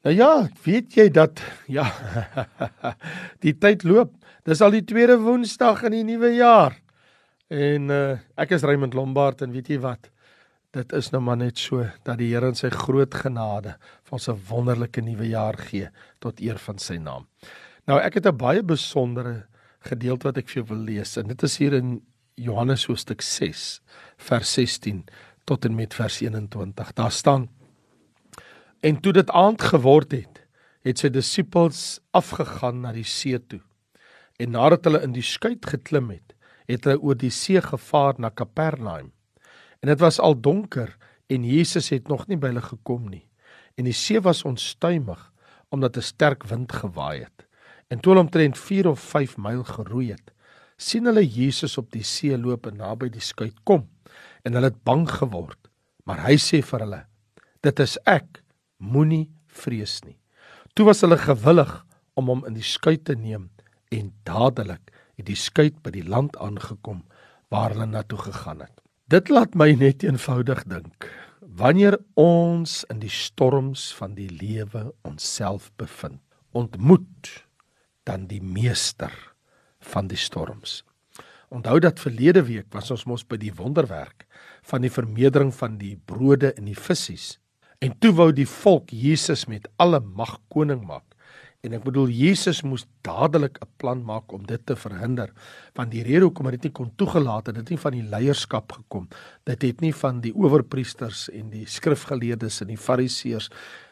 Nou ja, weet jy dat ja die tyd loop. Dis al die tweede Woensdag in die nuwe jaar. En uh ek is Raymond Lombard en weet jy wat? Dit is nou maar net so dat die Here in sy groot genade vir ons 'n wonderlike nuwe jaar gee tot eer van sy naam. Nou ek het 'n baie besondere gedeelte wat ek vir jou wil lees en dit is hier in Johannes hoofstuk 6 vers 16 tot en met vers 21. Daar staan En toe dit aand geword het, het sy disippels afgegaan na die see toe. En nadat hulle in die skuit geklim het, het hulle oor die see gevaar na Kapernaum. En dit was al donker en Jesus het nog nie by hulle gekom nie. En die see was onstuimig omdat 'n sterk wind gewaaai het. En toe hulle omtrent 4 of 5 myl geroei het, sien hulle Jesus op die see loop en naby die skuit kom. En hulle het bang geword. Maar hy sê vir hulle: "Dit is ek." Moenie vrees nie. Toe was hulle gewillig om hom in die skuit te neem en dadelik het die skuit by die land aangekom waar hulle na toe gegaan het. Dit laat my net eenvoudig dink. Wanneer ons in die storms van die lewe onsself bevind, ontmoet dan die meester van die storms. Onthou dat verlede week was ons mos by die wonderwerk van die vermeerdering van die brode en die visse En toe wou die volk Jesus met alle mag koning maak. En ek bedoel Jesus moes dadelik 'n plan maak om dit te verhinder. Want die rede hoekom dit nie kon toegelaat het, dit nie van die leierskap gekom. Dit het nie van die owerpriesters en die skrifgeleerdes en die fariseërs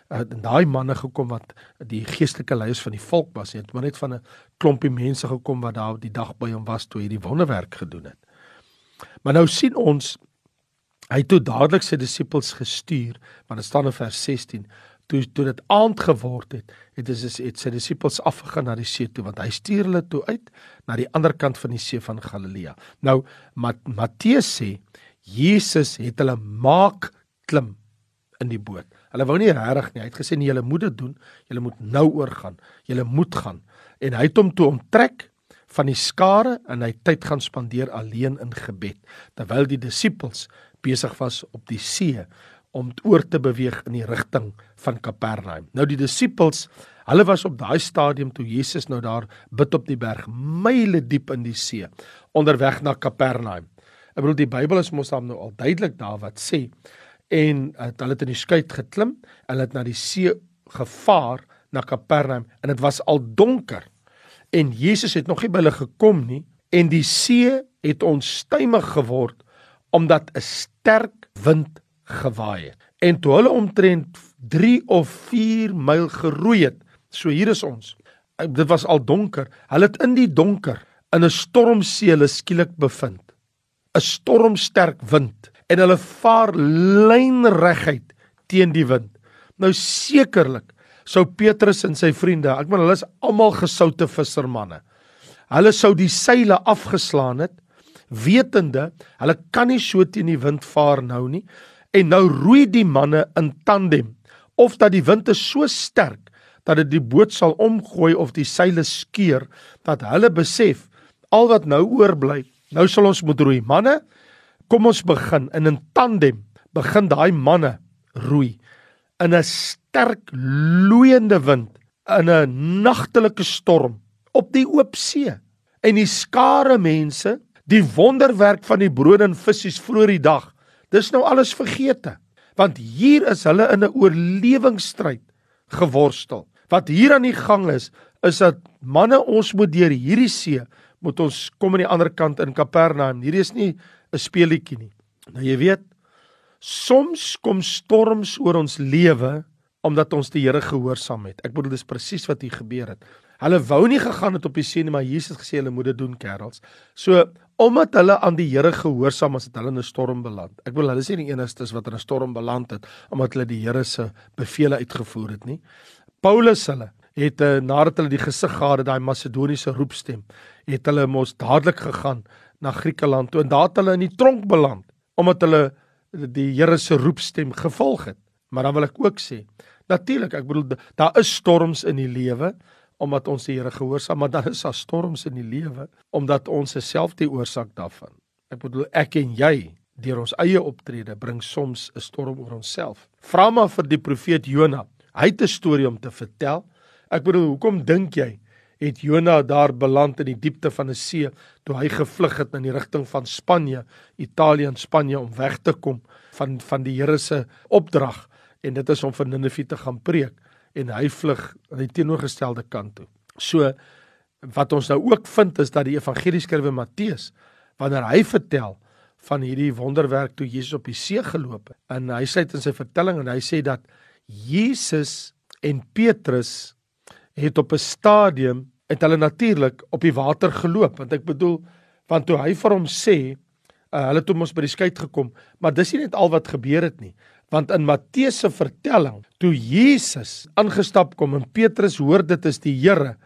uh, en daai manne gekom wat die geestelike leiers van die volk was. Dit het maar net van 'n klompie mense gekom wat daar die dag by hom was toe hy die wonderwerk gedoen het. Maar nou sien ons Hy het toe dadelik sy disippels gestuur, want dit staan in vers 16, toe toe dit aand geword het, het hy het sy disippels afgegaan na die see toe, want hy stuur hulle toe uit na die ander kant van die see van Galilea. Nou Mat Matteus sê Jesus het hulle maak klim in die boot. Hulle wou nie regtig nie. Hy het gesê nee, julle moet dit doen. Julle moet nou oorgaan. Julle moet gaan. En hy het hom toe onttrek van die skare en hy tyd gaan spandeer alleen in gebed terwyl die disippels besig was op die see om oor te beweeg in die rigting van Kapernaum. Nou die disippels, hulle was op daai stadium toe Jesus nou daar bid op die berg, myle diep in die see, onderweg na Kapernaum. Ek bedoel die Bybel is mos dan nou al duidelik daar wat sê en het, hulle het in die skuit geklim, hulle het na die see gevaar na Kapernaum en dit was al donker. En Jesus het nog nie by hulle gekom nie en die see het onstuimig geword omdat 'n sterk wind gewaai het. En toe hulle omtrent 3 of 4 myl geroei het, so hier is ons. Dit was al donker. Hulle het in die donker in 'n stormsee hulle skielik bevind. 'n Stormsterk wind en hulle vaar lynreguit teen die wind. Nou sekerlik sou Petrus en sy vriende, ek bedoel hulle is almal gesoute vissermanne. Hulle sou die seile afgeslaan het wetende hulle kan nie so teen die wind vaar nou nie en nou roei die manne in tandem of dat die wind is so sterk dat dit die boot sal omgooi of die seile skeur dat hulle besef al wat nou oorbly nou sal ons moet roei. Manne kom ons begin in 'n tandem begin daai manne roei. In 'n sterk loeiende wind in 'n nagtelike storm op die oop see. En die skare mense die wonderwerk van die brood en visse vroeër die dag. Dis nou alles vergete. Want hier is hulle in 'n oorlewingsstryd geworstel. Wat hier aan die gang is, is dat manne ons moet deur hierdie see moet ons kom aan die ander kant in Kapernaum. Hierdie is nie 'n speelietjie nie. Nou jy weet, soms kom storms oor ons lewe omdat ons die Here gehoorsaam het. Ek bedoel dis presies wat hier gebeur het. Hulle wou nie gegaan het op die see nie, maar Jesus gesê hulle moet dit doen, kerels. So omdat hulle aan die Here gehoorsaam was, het hulle in 'n storm beland. Ek bedoel hulle is nie die enigstes wat in 'n storm beland het omdat hulle die Here se beveel uitgevoer het nie. Paulus hulle het uh, nadat hulle die gesig gehad het, daai Macedoniese roepstem, het hulle mos dadelik gegaan na Griekeland toe en daar het hulle in die tronk beland omdat hulle die Here se roepstem gevolg het. Maar dan wil ek ook sê, natuurlik, ek bedoel daar is storms in die lewe omdat ons die Here gehoorsaam, maar dan is daar storms in die lewe omdat ons self die oorsaak daarvan. Ek bedoel ek en jy deur ons eie optrede bring soms 'n storm oor onsself. Vra maar vir die profeet Jona Hy het 'n storie om te vertel. Ek bedoel, hoekom dink jy het Jona daar beland in die diepte van 'n die see toe hy gevlug het in die rigting van Spanje, Italië en Spanje om weg te kom van van die Here se opdrag en dit is om vir Ninive te gaan preek en hy vlug aan die teenoorgestelde kant toe. So wat ons nou ook vind is dat die evangelieskrywer Matteus wanneer hy vertel van hierdie wonderwerk toe Jesus op die see geloop het. En hy sê dit in sy vertelling en hy sê dat Jesus en Petrus het op 'n stadium het hulle natuurlik op die water geloop want ek bedoel want toe hy vir hom sê uh, hulle toe mos by die skei gekom maar dis nie net al wat gebeur het nie want in Matteus se vertelling toe Jesus aangestap kom en Petrus hoor dit is die Here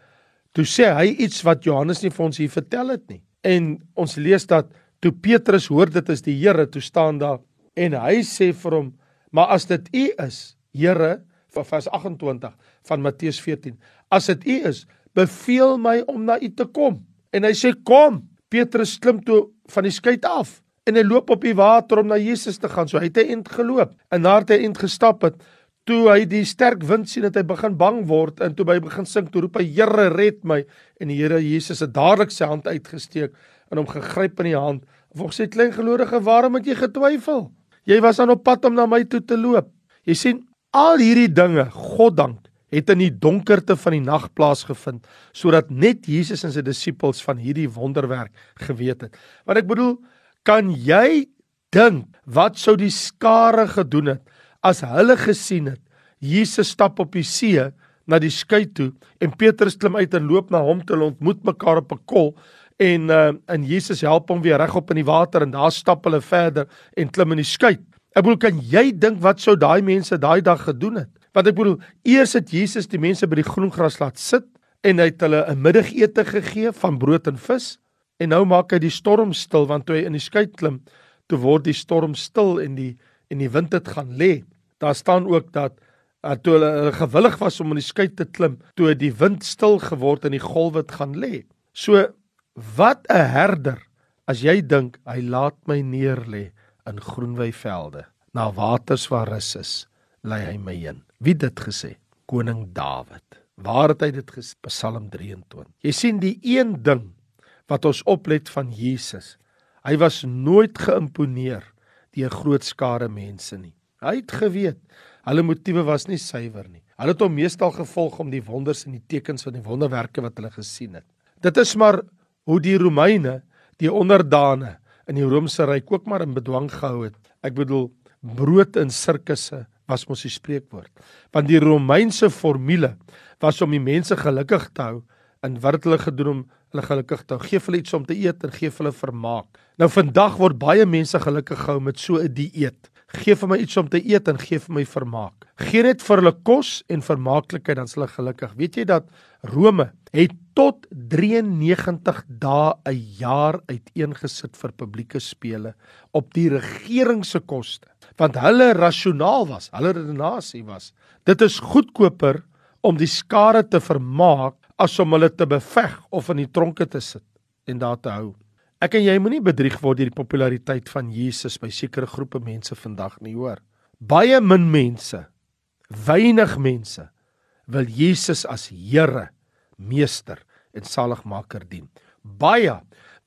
toe sê hy iets wat Johannes nie vir ons hier vertel het nie en ons lees dat Toe Petrus hoor dit is die Here, toe staan daar en hy sê vir hom: "Maar as dit U is, Here, vers 28 van Matteus 14, as dit U is, beveel my om na U te kom." En hy sê: "Kom." Petrus klim toe van die skei af en hy loop op die water om na Jesus te gaan. So hy het 'n ent geloop en nadat hy ent gestap het, toe hy die sterk wind sien het hy begin bang word en toe hy begin sink, toe roep hy: "Here, red my." En die Here Jesus het dadelik sy hand uitgesteek en hom gegryp in die hand. Volgens sy klein gelowige, waarom het jy getwyfel? Jy was aan op pad om na my toe te loop. Jy sien, al hierdie dinge, God dank, het in die donkerte van die nag plaasgevind sodat net Jesus en sy disippels van hierdie wonderwerk geweet het. Want ek bedoel, kan jy dink wat sou die skare gedoen het as hulle gesien het Jesus stap op die see na die skei toe en Petrus klim uit en loop na hom toe en ontmoet mekaar op 'n kol en uh, en Jesus help hom weer regop in die water en daar stap hulle verder en klim in die skei. Ek bedoel kan jy dink wat sou daai mense daai dag gedoen het? Want ek bedoel eers het Jesus die mense by die groen gras laat sit en hy het hulle 'n middagete gegee van brood en vis en nou maak hy die storm stil want toe hy in die skei klim, toe word die storm stil en die en die wind het gaan lê. Daar staan ook dat uh, toe hulle, hulle gewillig was om in die skei te klim, toe die wind stil geword en die golwe het gaan lê. So Wat 'n herder as jy dink hy laat my neer lê in groenwyvelde na waters waar rus is lei hy my heen wie dit gesê? Koning Dawid. Waar het hy dit gesê? Psalm 23 jy sien die een ding wat ons oplet van Jesus hy was nooit geïmponeer deur groot skare mense nie hy het geweet hulle motiewe was nie suiwer nie hulle het hom meestal gevolg om die wonders en die tekens van die wonderwerke wat hulle gesien het dit is maar hoe die Romeine die onderdane in die Romeinse ryk ook maar in bedwang gehou het. Ek bedoel brood in sirkusse was mos die spreekwoord. Want die Romeinse formule was om die mense gelukkig te hou en wat het hulle gedoen om hulle gelukkig hou? Geef hulle iets om te eet en geef hulle vermaak. Nou vandag word baie mense gelukkig gehou met so 'n dieet. Geef vir my iets om te eet en geef my vermaak. Geen net vir hulle kos en vermaaklikheid dan sal hulle gelukkig. Weet jy dat Rome het tot 93 dae 'n jaar uiteengesit vir publieke spele op die regering se koste, want hulle rasionaal was, hulle redenasie was. Dit is goedkoper om die skare te vermaak as om hulle te beveg of in die tronke te sit en daar te hou. Ek en jy moenie bedrieg word deur die populariteit van Jesus by sekere groepe mense vandag nie, hoor. Baie min mense, weinig mense wil Jesus as Here, Meester en Saligmaker dien. Baie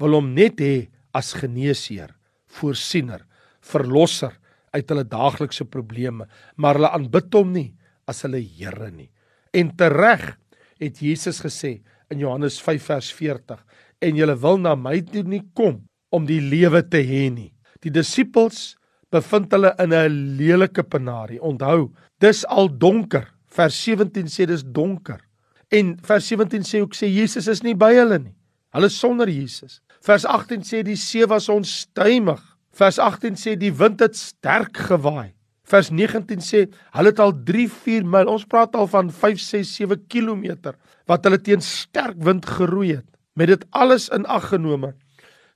wil hom net hê as geneesheer, voorsiener, verlosser uit hulle daaglikse probleme, maar hulle aanbid hom nie as hulle Here nie. En tereg het Jesus gesê in Johannes 5 vers 40 en julle wil na my toe nie kom om die lewe te hê nie. Die disippels bevind hulle in 'n lelike penarie. Onthou, dis al donker. Vers 17 sê dis donker. En vers 17 sê ook sê Jesus is nie by hulle nie. Hulle sonder Jesus. Vers 18 sê die see was onstuimig. Vers 18 sê die wind het sterk gewaai. Vers 19 sê hulle het al 3 4 myl. Ons praat al van 5 6 7 km wat hulle teen sterk wind geroei het. Met dit alles in ag genome,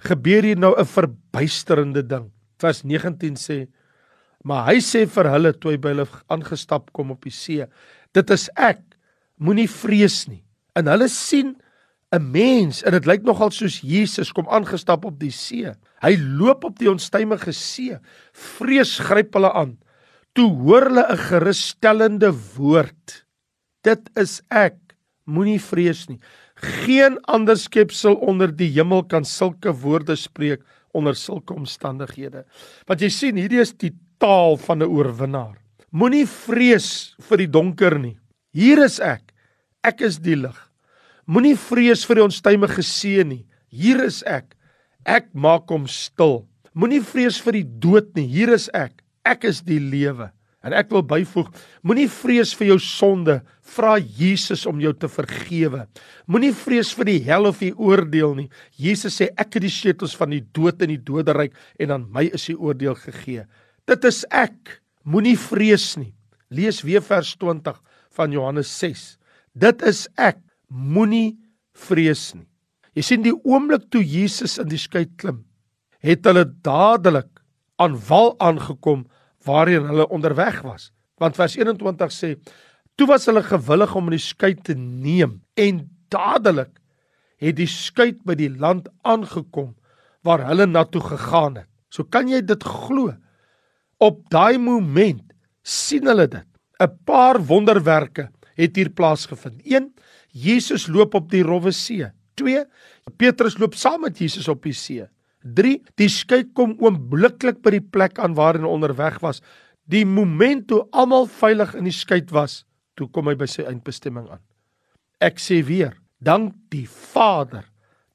gebeur hier nou 'n verbuisterende ding. Vers 19 sê: "Maar hy sê vir hulle toe hy by hulle aangestap kom op die see: Dit is ek. Moenie vrees nie." En hulle sien 'n mens en dit lyk nogal soos Jesus kom aangestap op die see. Hy loop op die onstuimige see. Vrees gryp hulle aan. Toe hoor hulle 'n gerusstellende woord. Dit is ek. Moenie vrees nie. Geen ander skepsel onder die hemel kan sulke woorde spreek onder sulke omstandighede. Wat jy sien, hierdie is die taal van 'n oorwinnaar. Moenie vrees vir die donker nie. Hier is ek. Ek is die lig. Moenie vrees vir die onstuimige see nie. Hier is ek. Ek maak hom stil. Moenie vrees vir die dood nie. Hier is ek. Ek is die lewe. En ek wil byvoeg, moenie vrees vir jou sonde, vra Jesus om jou te vergewe. Moenie vrees vir die hel of die oordeel nie. Jesus sê ek het die sleutels van die dood en die doderyk en aan my is die oordeel gegee. Dit is ek. Moenie vrees nie. Lees weer vers 20 van Johannes 6. Dit is ek. Moenie vrees nie. Jy sien die oomblik toe Jesus in die skei klim, het hulle dadelik aan wal aangekom waarheen hulle onderweg was. Want vers 21 sê: "Toe was hulle gewillig om in die skei te neem en dadelik het die skei by die land aangekom waar hulle na toe gegaan het." So kan jy dit glo. Op daai oomblik sien hulle dit. 'n Paar wonderwerke het hier plaasgevind. 1 Jesus loop op die rowwe see. 2 Petrus loop saam met Jesus op die see. 3 Die skei kom oombliklik by die plek aan waar hulle onderweg was. Die oomblik toe almal veilig in die skei was, toe kom hy by sy eindbestemming aan. Ek sê weer, dank die Vader.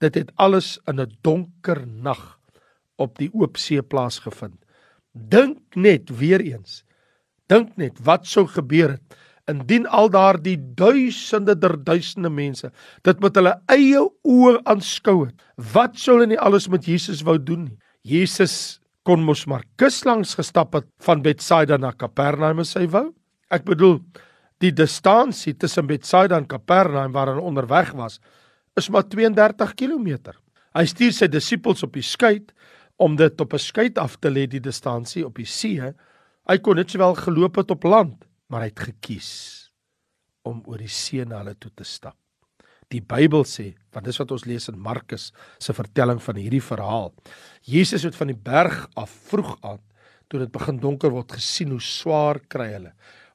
Dit het alles in 'n donker nag op die oop see plaasgevind. Dink net weer eens. Dink net wat sou gebeur het indien al daardie duisende der duisende mense dit met hulle eie oë aanskou het, wat sou hulle nie alles met Jesus wou doen nie? Jesus kon mos maar kuslangs gestap het van Betsaida na Kapernaum as hy wou. Ek bedoel, die distansie tussen Betsaida en Kapernaum waar hulle onderweg was, is maar 32 km. Hy stuur sy disippels op die skei om dit op 'n skei af te lê die distansie op die see. Hy kon net sowel geloop het op land maar hy het gekies om oor die see na hulle toe te stap. Die Bybel sê, want dis wat ons lees in Markus se vertelling van hierdie verhaal. Jesus het van die berg af vroeg aan, toe dit begin donker word, gesien hoe swaar kry hulle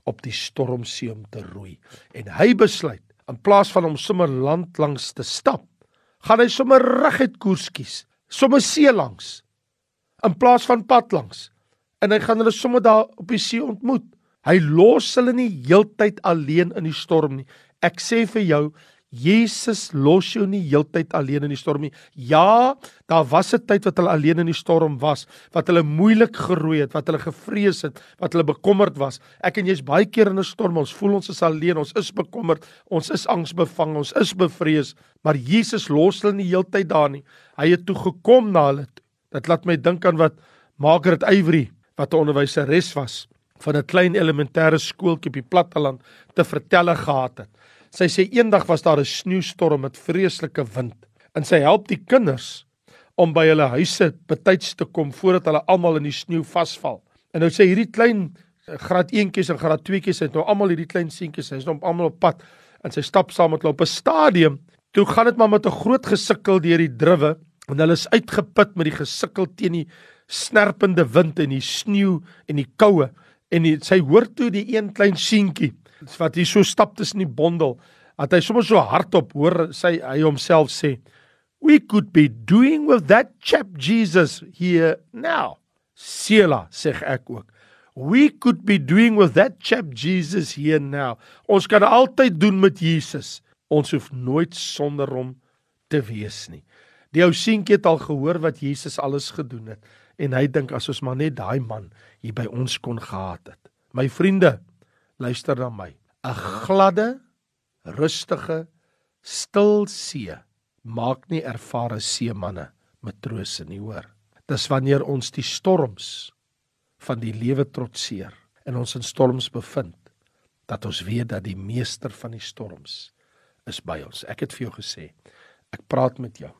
op die stormsee om te roei. En hy besluit, in plaas van om sommer land langs te stap, gaan hy sommer reguit koers kies, sommer see langs in plaas van pad langs. En hy gaan hulle sommer daar op die see ontmoet. Hy los hulle nie heeltyd alleen in die storm nie. Ek sê vir jou, Jesus los jou nie heeltyd alleen in die storm nie. Ja, daar was 'n tyd wat hulle alleen in die storm was, wat hulle moeilik geroei het, wat hulle gevrees het, wat hulle bekommerd was. Ek en jy's baie keer in 'n storm, ons voel ons is alleen, ons is bekommerd, ons is angsbevang, ons is bevrees, maar Jesus los hulle nie heeltyd daar nie. Hy het toe gekom na hulle. Dit laat my dink aan wat Margaret Avery, wat 'n onderwyseres was, van 'n klein elementêre skooltjie op die platteland te vertelle gehad het. Sy sê eendag was daar 'n sneeustorm met vreeslike wind en sy help die kinders om by hulle huise betyds te kom voordat hulle almal in die sneeu vasval. En nou sê hierdie klein eh, graad 1tjies en graad 2tjies het nou almal hierdie klein seentjies, hy's nou almal op pad en sy stap saam met hulle op 'n stadium. Toe gaan dit maar met 'n groot gesukkel deur die druwe en hulle is uitgeput met die gesukkel teen die snerpende wind en die sneeu en die koue en die, sy hoor toe die een klein seentjie wat hier so stap tussen die bondel dat hy sommer so hardop hoor sy hy homself sê we could be doing with that chap Jesus here now. Sela sê ek ook. We could be doing with that chap Jesus here now. Ons kan altyd doen met Jesus. Ons hoef nooit sonder hom te wees nie die ou seentjie het al gehoor wat Jesus alles gedoen het en hy dink as ons maar net daai man hier by ons kon gehad het. My vriende, luister na my. 'n Gladde, rustige, stil see maak nie ervare seemanne matrose nie, hoor. Dis wanneer ons die storms van die lewe trotseer en ons in storms bevind dat ons weet dat die meester van die storms is by ons. Ek het vir jou gesê, ek praat met jou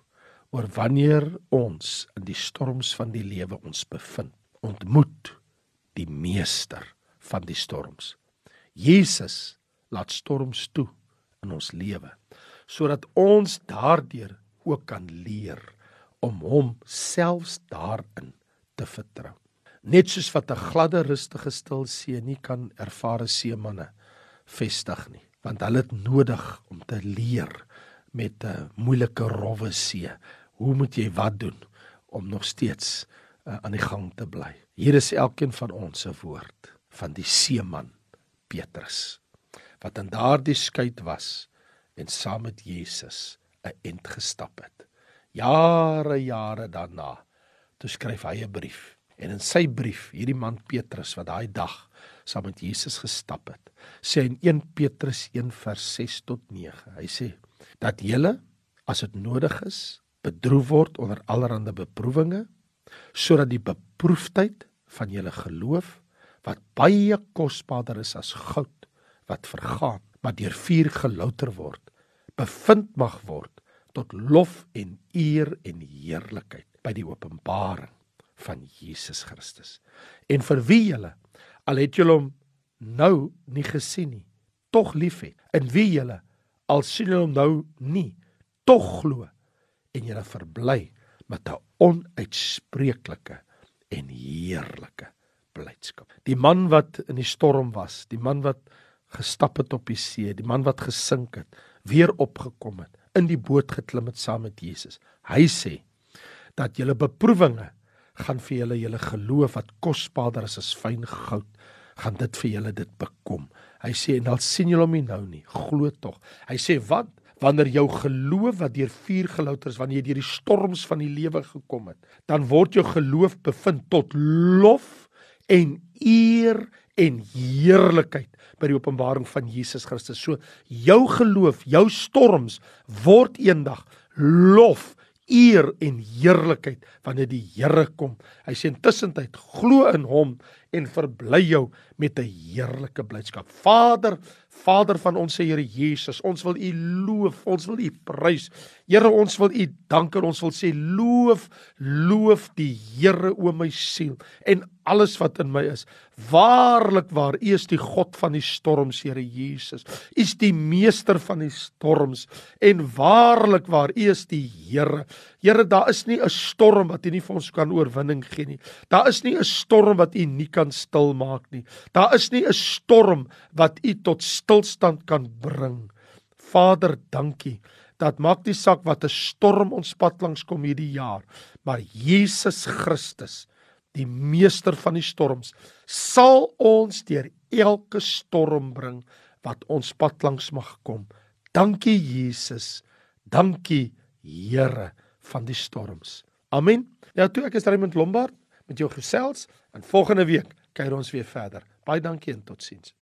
oor wanneer ons in die storms van die lewe ons bevind, ontmoet die meester van die storms. Jesus laat storms toe in ons lewe sodat ons daardeur ook kan leer om hom selfs daarin te vertrou. Net soos wat 'n gladde, rustige, stil see nie kan ervare seemanne vestig nie, want hulle het nodig om te leer met 'n moeilike rowwe see. Hoe moet jy wat doen om nog steeds uh, aan die gang te bly? Hier is elkeen van ons se woord van die seeman Petrus wat in daardie skuit was en saam met Jesus 'n ent gestap het. Jare jare daarna toe skryf hy 'n brief en in sy brief hierdie man Petrus wat daai dag saam met Jesus gestap het. Sê in 1 Petrus 1 vers 6 tot 9. Hy sê dat julle as dit nodig is, bedroef word onder allerlei beproewinge sodat die beproefdheid van julle geloof wat baie kosbaarder is as goud wat vergaan, maar deur vuur gelouter word, bevind mag word tot lof en eer en heerlikheid by die openbaring van Jesus Christus. En vir wie julle al het julle hom nou nie gesien nie, tog liefhet. In wie julle al sien julle hom nou nie, tog glo en julle verbly met 'n onuitspreeklike en heerlike blydskap. Die man wat in die storm was, die man wat gestap het op die see, die man wat gesink het, weer opgekom het, in die boot geklim het saam met Jesus. Hy sê dat julle beproewinge gaan vir julle julle geloof wat kosbaarder is as fyn goud gaan dit vir julle dit bekom. Hy sê en al sien julle hom nie nou nie, glo tog. Hy sê wat wanneer jou geloof wat deur vuur gelouter is, wanneer jy deur die storms van die lewe gekom het, dan word jou geloof bevind tot lof en eer en heerlikheid by die openbaring van Jesus Christus. So jou geloof, jou storms word eendag lof eer en heerlikheid wanneer die Here kom. Hy sê intussen tyd glo in hom en verbly jou met 'n heerlike blydskap. Vader, Vader van ons se Here Jesus, ons wil U loof, ons wil U prys. Here, ons wil U dank en ons wil sê loof, loof die Here o my siel en alles wat in my is. Waarlik waar U is die God van die storms, Here Jesus. U is die meester van die storms en waarlik waar U is die Here. Here, daar is nie 'n storm wat U nie vir ons kan oorwinning gee nie. Daar is nie 'n storm wat U nie kan stilmaak nie. Daar is nie 'n storm wat U tot stilstand kan bring. Vader, dankie. Dat maak nie saak wat 'n storm ons pad langs kom hierdie jaar, maar Jesus Christus, die meester van die storms, sal ons deur elke storm bring wat ons pad langs mag kom. Dankie Jesus. Dankie Here van die storms. Amen. Nou toe ek is Raymond Lombard met jou gesels en volgende week kuier ons weer verder. Baie dankie en totsiens.